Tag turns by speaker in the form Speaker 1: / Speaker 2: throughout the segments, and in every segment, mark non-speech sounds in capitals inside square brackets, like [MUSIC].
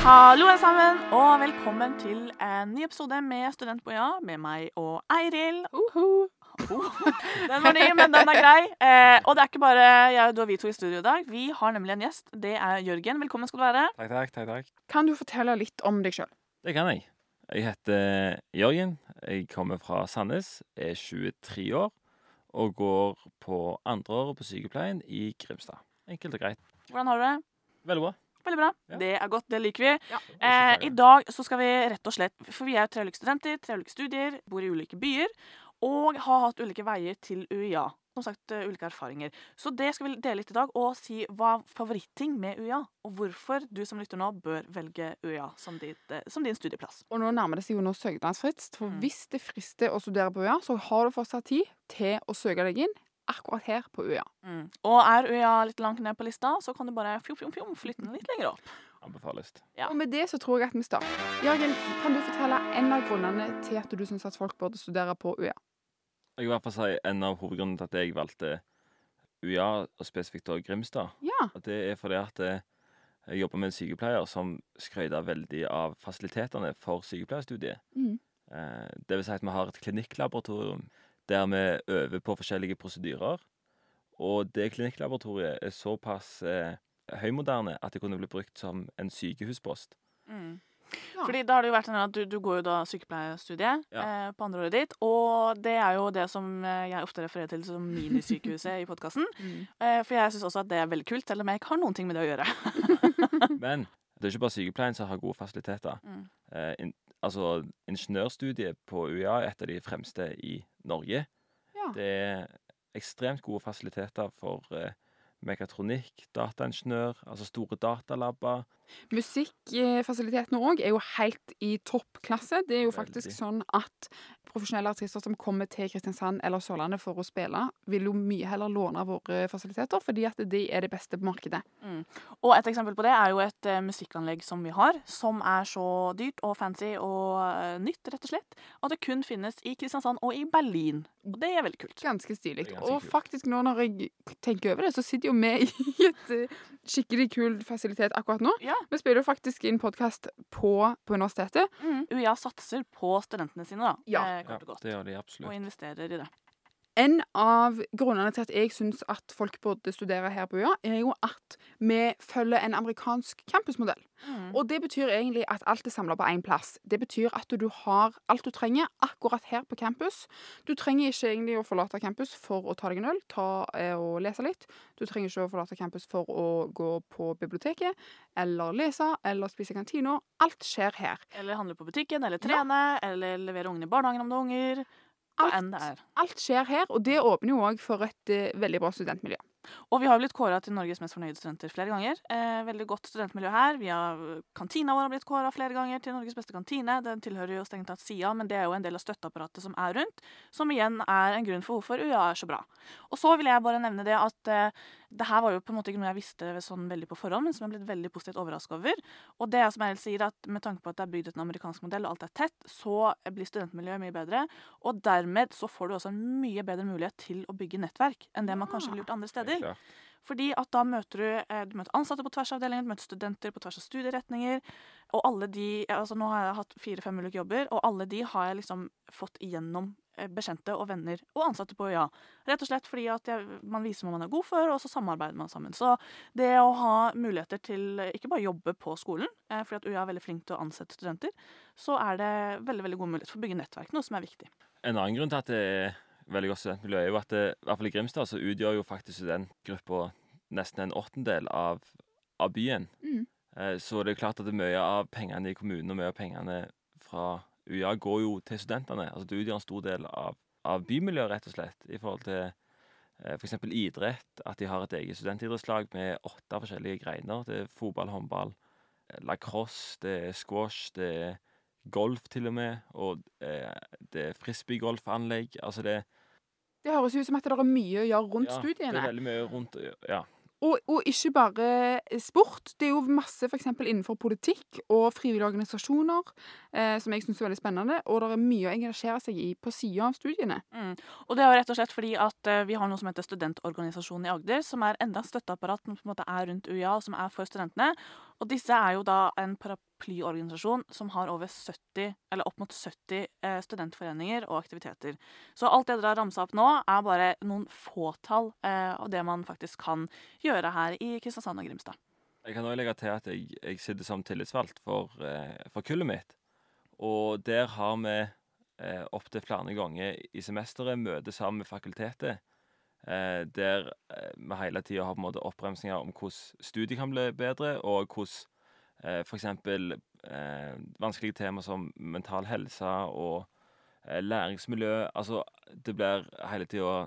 Speaker 1: Hallo, alle sammen, og velkommen til en ny episode med Studentboja. med meg og Eiril.
Speaker 2: Uhu. [LAUGHS]
Speaker 1: Den var ny, men den er grei. Eh, og det er ikke bare jeg du og vi to i studio i dag. Vi har nemlig en gjest. Det er Jørgen. Velkommen skal du være.
Speaker 3: Takk, takk, takk, takk.
Speaker 2: Kan du fortelle litt om deg sjøl?
Speaker 3: Det kan jeg. Jeg heter Jørgen. Jeg kommer fra Sandnes, er 23 år og går på andreåret på sykepleien i Grimstad. Enkelt og greit.
Speaker 1: Hvordan har du det?
Speaker 3: Veldig bra.
Speaker 1: Veldig bra.
Speaker 3: Ja.
Speaker 1: Det er godt. Det liker vi.
Speaker 2: Ja.
Speaker 1: Eh, I dag så skal vi rett og slett For vi er jo tre ulike studenter, tre ulike studier, bor i ulike byer og har hatt ulike veier til UiA. Som sagt, eh, ulike erfaringer. Så det skal vi dele litt i dag, og si hva favoritting med UiA. Og hvorfor du som lytter nå bør velge UiA som, ditt, eh, som din studieplass.
Speaker 2: Og nå nærmer det seg jo nå søknadsfrist. For
Speaker 1: Mm.
Speaker 2: hvis det frister å studere på UiA, så har du fortsatt tid til å søke deg inn akkurat her på UiA.
Speaker 1: Mm. Og er UiA litt langt ned på lista, så kan du bare fjom, fjom, fjom, flytte den litt lenger opp.
Speaker 3: Anbefales.
Speaker 1: Ja.
Speaker 2: Og med det så tror jeg at vi starter. Jørgen, kan du fortelle en av grunnene til at du syns at folk burde studere på UiA?
Speaker 3: Jeg vil i hvert fall si en av hovedgrunnene til at jeg valgte UiA, og spesifikt da Grimstad.
Speaker 2: Ja.
Speaker 3: Og det er fordi at eh, jeg jobber med en sykepleier som skrøyter veldig av fasilitetene for sykepleierstudiet.
Speaker 2: Mm.
Speaker 3: Eh, Det vil si at vi har et klinikklaboratorium der vi øver på forskjellige prosedyrer. Og det klinikklaboratoriet er såpass eh, høymoderne at det kunne blitt brukt som en sykehuspost.
Speaker 1: Mm.
Speaker 2: Ja.
Speaker 1: Fordi da har det jo vært sånn at du, du går jo da sykepleierstudiet
Speaker 3: Ja.
Speaker 1: eh, på andreåret ditt, og det er jo det som eh, jeg ofte refererer til som minisykehuset i podkasten. [LAUGHS]
Speaker 2: Mm.
Speaker 1: Eh, for jeg syns også at det er veldig kult, selv om jeg ikke har noen ting med det å gjøre. [LAUGHS]
Speaker 3: Men det er ikke bare sykepleien som har gode fasiliteter.
Speaker 1: Mm.
Speaker 3: Eh, altså, ingeniørstudiet på UiA er et av de fremste i Norge.
Speaker 2: Ja.
Speaker 3: Det er ekstremt gode fasiliteter for eh, mekatronikk, dataingeniør, altså store datalabber.
Speaker 2: Musikkfasilitetene òg er jo helt i toppklasse. Det er jo faktisk
Speaker 3: Veldig.
Speaker 2: sånn at profesjonelle artister som kommer til Kristiansand eller Sørlandet for å spille, vil jo mye heller låne våre fasiliteter, fordi at de er det beste på markedet.
Speaker 1: Mm. Og et eksempel på det er jo et uh, musikkanlegg som vi har, som er så dyrt og fancy og uh, nytt, rett og slett, at det kun finnes i Kristiansand og i Berlin. Og det er veldig kult.
Speaker 2: Ganske stilig. Og faktisk nå når jeg tenker over det, så sitter jo vi [LAUGHS] i et uh, skikkelig kul fasilitet akkurat nå.
Speaker 1: Ja.
Speaker 2: Vi spiller jo faktisk inn podkast på, på universitetet.
Speaker 1: Mm. UiA satser på studentene sine, da,
Speaker 2: Ja.
Speaker 1: eh, kort og godt.
Speaker 3: det gjør de absolutt.
Speaker 1: Og investerer i det.
Speaker 2: En av grunnene til at jeg syns at folk burde studere her på UiA, er jo at vi følger en amerikansk campusmodell.
Speaker 1: Mm.
Speaker 2: Og det betyr egentlig at alt er samla på én plass. Det betyr at du har alt du trenger akkurat her på campus. Du trenger ikke egentlig å forlate campus for å ta deg en øl ta, eh, og lese litt. Du trenger ikke å forlate campus for å gå på biblioteket eller lese eller spise i kantina. Alt skjer her.
Speaker 1: Eller handle på butikken, eller trene, eller levere ungene i barnehagen om det er unger.
Speaker 2: Alt,
Speaker 1: er.
Speaker 2: alt skjer her, og det åpner jo òg for et uh, veldig bra studentmiljø.
Speaker 1: Og vi har blitt kåra til Norges mest fornøyde studenter flere ganger. Eh, veldig godt studentmiljø her. Vi har, kantina vår har blitt kåra flere ganger til Norges beste kantine. Den tilhører jo strengt tatt SIA, men det er jo en del av støtteapparatet som er rundt. Som igjen er en grunn for hvorfor UiA er så bra. Og så vil jeg bare nevne det at eh, det her var jo på en måte ikke noe jeg visste sånn veldig på forhånd, men som jeg er blitt veldig positivt overraska over. Og det er som jeg sier, at med tanke på at det er bygd etter en amerikansk modell, og alt er tett, så blir studentmiljøet mye bedre. Og dermed så får du også en mye bedre mulighet til å bygge nettverk enn det man kanskje ville gjort andre steder. Fordi at da møter du, eh, du møter ansatte på tvers av avdelinger, du møter studenter på tvers av studieretninger. Og alle de, altså Nå har jeg hatt fire-fem ulike jobber, og alle de har jeg liksom fått igjennom bekjente og venner og ansatte på UiA. Rett og slett fordi at jeg, man viser hva man er god for, og så samarbeider man sammen. Så det å ha muligheter til eh, ikke bare jobbe på skolen, eh, fordi at UiA er veldig flink til å ansette studenter, så er det veldig veldig god mulighet for å bygge nettverk, noe som er viktig.
Speaker 3: En annen grunn til at det er veldig godt studentmiljø, er jo at det, i hvert fall i Grimstad så utgjør jo faktisk studentgruppa nesten en åttendel av, av byen.
Speaker 2: Mm.
Speaker 3: Eh, Så det er klart at det mye av pengene i kommunen og mye av pengene fra UiA går jo til studentene. Altså Det utgjør en stor del av, av bymiljøet, rett og slett, i forhold til eh, f.eks. idrett. At de har et eget studentidrettslag med åtte forskjellige greiner. Det er fotball, håndball, eh, lacrosse, det er squash, det er golf til og med, og eh, det er frisbeegolfanlegg. Altså det,
Speaker 2: Det høres ut som at det er mye å gjøre rundt
Speaker 3: ja, det er veldig mye rundt Ja.
Speaker 2: Og, og ikke bare sport. Det er jo masse f.eks. innenfor politikk og frivillige organisasjoner. Eh, som jeg syns er veldig spennende. Og det er mye å engasjere seg i på sida av studiene.
Speaker 1: Mm. Og det er jo rett og slett fordi at eh, vi har noe som heter Studentorganisasjonen i Agder, som er enda et støtteapparat som på en måte er rundt UiA, og som er for studentene. Og disse er jo da en paraplyorganisasjon som har over 70, eller opp mot 70 eh, studentforeninger og aktiviteter. Så alt det dere har ramsa opp nå, er bare noen fåtall eh, av det man faktisk kan gjøre her i Kristiansand og Grimstad.
Speaker 3: Jeg kan også legge til at jeg, jeg sitter som tillitsvalgt for, eh, for kullet mitt. Og der har vi eh, opptil flere ganger i semesteret møte sammen med fakultetet. Eh, der eh, vi hele tida har på en måte oppbremsinger om hvordan studiet kan bli bedre, og hvordan eh, f.eks. Eh, vanskelige temaer som mental helse og eh, læringsmiljø Altså, det blir hele tida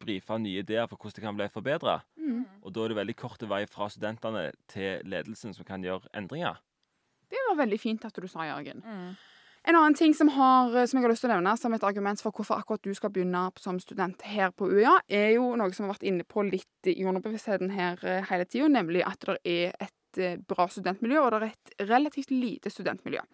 Speaker 3: brifa nye ideer for hvordan det kan bli forbedra.
Speaker 2: Mm.
Speaker 3: Og da er det veldig kort vei fra studentene til ledelsen som kan gjøre endringer.
Speaker 2: Det var veldig fint at du sa, Jørgen.
Speaker 1: Mm.
Speaker 2: En annen ting som, har, som jeg har lyst til å nevne som et argument for hvorfor akkurat du skal begynne som student her på UiA, er jo noe som har vært inne på litt i underbevisstheten her eh, hele tida, nemlig at det er et eh, bra studentmiljø, og det er et relativt lite studentmiljø.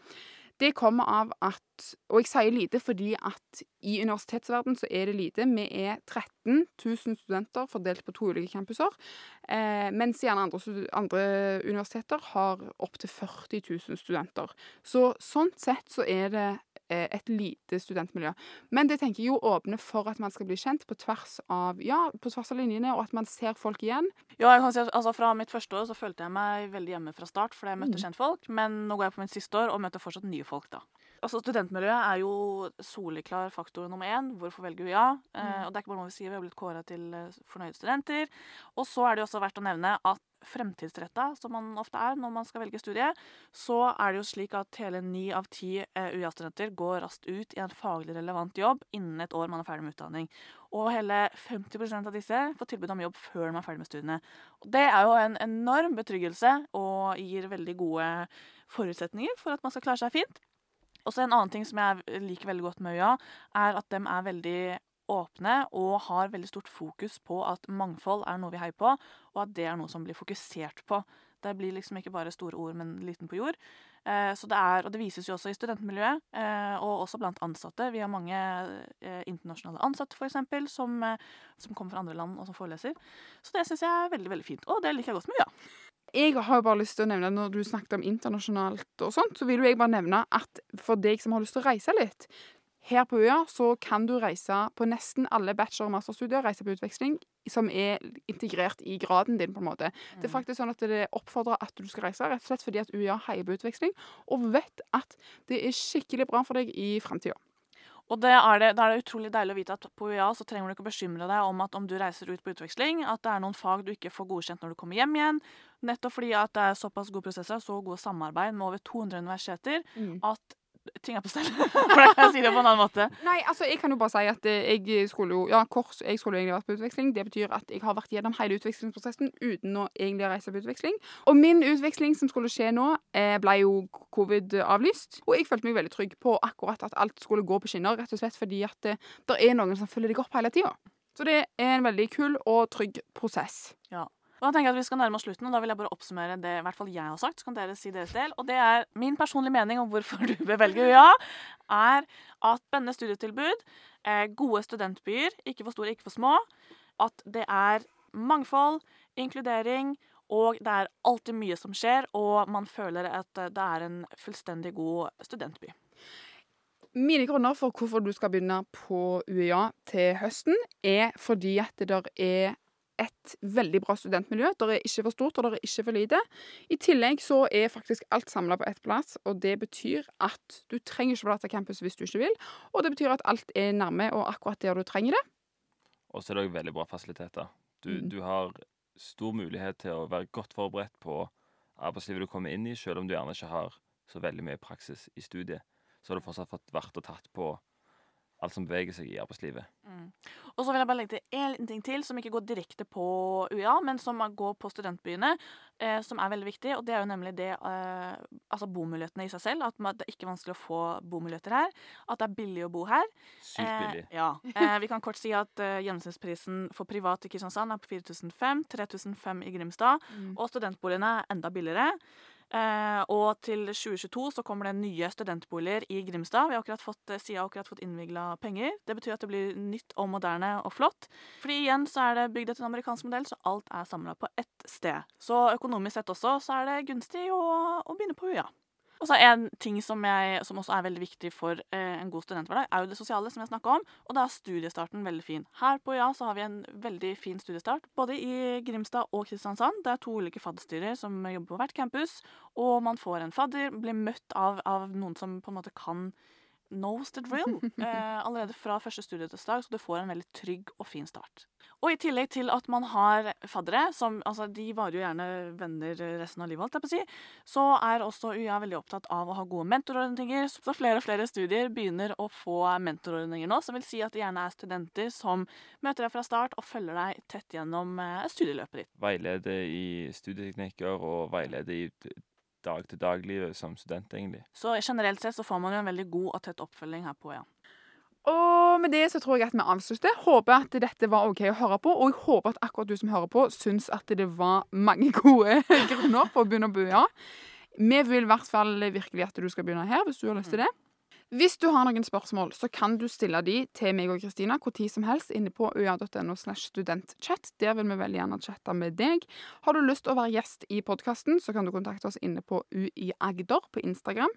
Speaker 2: Det kommer av at Og jeg sier lite fordi at i universitetsverden så er det lite. Vi er 13 000 studenter fordelt på to ulike campuser. Eh, mens gjerne andre, andre universiteter har opptil 40 000 studenter. Så sånn sett så er det et lite studentmiljø. Men det tenker jeg jo åpner for at man skal bli kjent på tvers av ja, på tvers av linjene, og at man ser folk igjen.
Speaker 1: Ja, jeg kan si at altså, Fra mitt første år så følte jeg meg veldig hjemme fra start, fordi jeg møtte
Speaker 2: Mm.
Speaker 1: kjentfolk. Men nå går jeg på mitt siste år og møter fortsatt nye folk. da. Altså, Studentmiljøet er jo soleklar faktor nummer én. Hvorfor velger vi ja? Eh,
Speaker 2: Mm.
Speaker 1: og det er ikke bare noe vi sier, vi har blitt kåra til eh, fornøyde studenter. Og så er det jo også verdt å nevne at fremtidsretta, som man ofte er når man skal velge studie, så er det jo slik at hele ni av ti eh, UiA-studenter går raskt ut i en faglig relevant jobb innen et år man er ferdig med utdanning. Og hele 50% av disse får tilbud om jobb før de er ferdig med studiene. Og det er jo en enorm betryggelse og gir veldig gode forutsetninger for at man skal klare seg fint. Og så en annen ting som jeg liker veldig godt med Øya, er at de er veldig åpne og har veldig stort fokus på at mangfold er noe vi heier på, og at det er noe som blir fokusert på. Det blir liksom ikke bare store ord, men liten på jord. Eh, så det er, og det vises jo også i studentmiljøet, eh, og også blant ansatte. Vi har mange eh, internasjonale ansatte, eksempel, som, eh, som kommer fra andre land og som foreleser. Så det syns jeg er veldig veldig fint. Og det liker jeg godt med UiA.
Speaker 2: Jeg har jo bare lyst til å nevne, når du snakket om internasjonalt og sånt, så vil jeg bare nevne at for deg som har lyst til å reise litt, her på UiA så kan du reise på nesten alle bachelor- og masterstudier, reise på utveksling, som er integrert i graden din, på en måte. Det er faktisk sånn at det oppfordrer at du skal reise, rett og slett fordi at UiA heier på utveksling, og vet at det er skikkelig bra for deg i fremtida.
Speaker 1: Og det er det, da er det utrolig deilig å vite at på UiA så trenger du ikke bekymre deg om at om du reiser ut på utveksling, at det er noen fag du ikke får godkjent når du kommer hjem igjen. Nettopp fordi at det er såpass gode prosesser og så gode samarbeid med over 200 universiteter at ting er på stell. [LAUGHS] Hvordan kan jeg si det på en annen måte?
Speaker 2: Nei, altså jeg kan jo bare si at eh, jeg skulle jo Ja, kors, jeg skulle egentlig vært på utveksling. Det betyr at jeg har vært gjennom hele utvekslingsprosessen uten å egentlig reise på utveksling. Og min utveksling som skulle skje nå, eh, ble jo covid avlyst. Og jeg følte meg veldig trygg på akkurat at alt skulle gå på skinner, rett og slett fordi at det, det er noen som følger deg opp hele tida. Så det er en veldig kul og trygg prosess.
Speaker 1: Og da tenker jeg at Vi skal nærme oss slutten, og da vil jeg bare oppsummere det i hvert fall jeg har sagt. Så kan dere si deres del. Og det er min personlige mening om hvorfor [LAUGHS] du bør velge UiA, er at spennende studietilbud, eh, gode studentbyer, ikke for store, ikke for små, at det er mangfold, inkludering, og det er alltid mye som skjer, og man føler at eh, det er en fullstendig god studentby.
Speaker 2: Mine grunner for hvorfor du skal begynne på UiA til høsten, er fordi at det er et veldig bra studentmiljø. Det er ikke for stort, og det er ikke for lite. I tillegg så er faktisk alt samla på ett plass, og det betyr at du trenger ikke forlate campus hvis du ikke vil. Og det betyr at alt er nærme og akkurat der du trenger det.
Speaker 3: Og så er det òg veldig bra fasiliteter. Du,
Speaker 2: Mm.
Speaker 3: du har stor mulighet til å være godt forberedt på arbeidslivet du kommer inn i, selv om du gjerne ikke har så veldig mye praksis i studiet. Så har du fortsatt fått vært og tatt på alt som beveger seg i arbeidslivet.
Speaker 1: Mm. Og så vil jeg bare legge til en liten ting til som ikke går direkte på UiA, men som går på studentbyene, eh, som er veldig viktig. Og det er jo nemlig det eh, Altså bomulighetene i seg selv. At man, det er ikke vanskelig å få bomuligheter her. At det er billig å bo her.
Speaker 3: Sykt billig.
Speaker 1: Eh, ja. [LAUGHS] Eh, vi kan kort si at eh, gjennomsnittsprisen for privat i Kristiansand er på 4005, 3005 i Grimstad. Og studentboligene er enda billigere. Eh, og til 2022 så kommer det nye studentboliger i Grimstad. Vi har akkurat fått, eh, akkurat fått innvigla penger. Det betyr at det blir nytt og moderne og flott. Fordi igjen så er det bygd etter en amerikansk modell, så alt er samla på ett sted. Så økonomisk sett også så er det gunstig å, å begynne på UiA. Og så En ting som, jeg, som også er veldig viktig for eh, en god studenthverdag, er jo det sosiale, som jeg om. Og da er studiestarten veldig fin. Her på UiA så har vi en veldig fin studiestart. Både i Grimstad og Kristiansand. Det er to ulike fadderstyrer som jobber på hvert campus. Og man får en fadder, blir møtt av, av noen som på en måte kan knows the drill [LAUGHS] eh, allerede fra første studietestdag, så du får en veldig trygg og fin start. Og i tillegg til at man har faddere, som altså, de varer jo gjerne venner resten av livet, alt, jeg på å si, så er også UiA veldig opptatt av å ha gode mentorordninger. Så flere og flere studier begynner å få mentorordninger nå, som vil si at det gjerne er studenter som møter deg fra start og følger deg tett gjennom eh, studieløpet ditt.
Speaker 3: Veileder i studieteknikker og veileder i dag-til-dag-livet som student, egentlig.
Speaker 1: Så generelt sett så får man jo en veldig god og tett oppfølging her på ja.
Speaker 2: Og med det så tror jeg at vi avslutter. Håper at dette var OK å høre på. Og jeg håper at akkurat du som hører på, syns at det var mange gode [LAUGHS] grunner for å begynne å bo, ja. Vi vil i hvert fall virkelig at du skal begynne her, hvis du har lyst til det. Hvis du har noen spørsmål, så kan du stille de til meg og Kristina hvor tid som helst inne på ua.no slash studentchat. Der vil vi veldig gjerne chatte med deg. Har du lyst til å være gjest i podkasten, så kan du kontakte oss inne på UiAgder på Instagram.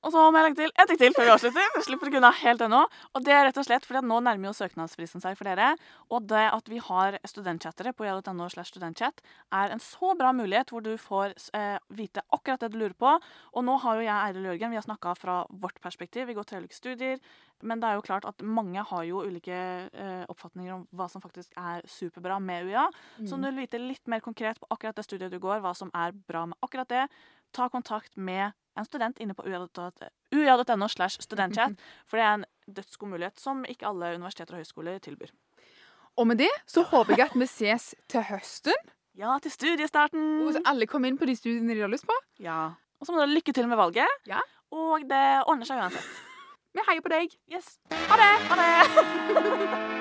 Speaker 1: Og så må jeg legge til et til før vi avslutter. Vi slipper ikke unna helt ennå. Og det er rett og slett fordi at nå nærmer jo søknadsfristen seg for dere. Og det at vi har studentchattere på jl.no slash studentchat, er en så bra mulighet hvor du får eh, vite akkurat det du lurer på. Og nå har jo jeg Eiril Jørgen, vi har snakka fra vårt perspektiv. Vi går til ulike studier. Men det er jo klart at mange har jo ulike eh, oppfatninger om hva som faktisk er superbra med UiA. Mm. Så om du vil vite litt mer konkret på akkurat det studiet du går, hva som er bra med akkurat det, ta kontakt med en student inne på ua.no slash studentchat. [LAUGHS] For det er en dødsgod mulighet som ikke alle universiteter og høyskoler tilbyr.
Speaker 2: Og med det så håper jeg at vi ses til høsten.
Speaker 1: Ja, til studiestarten.
Speaker 2: Og så alle kommer inn på de studiene de har lyst på.
Speaker 1: Ja. Og så må dere lykke til med valget.
Speaker 2: Ja.
Speaker 1: Og det ordner seg uansett. [LAUGHS]
Speaker 2: Vi heier på deg.
Speaker 1: Yes.
Speaker 2: Ha det!
Speaker 1: Ha det! [LAUGHS]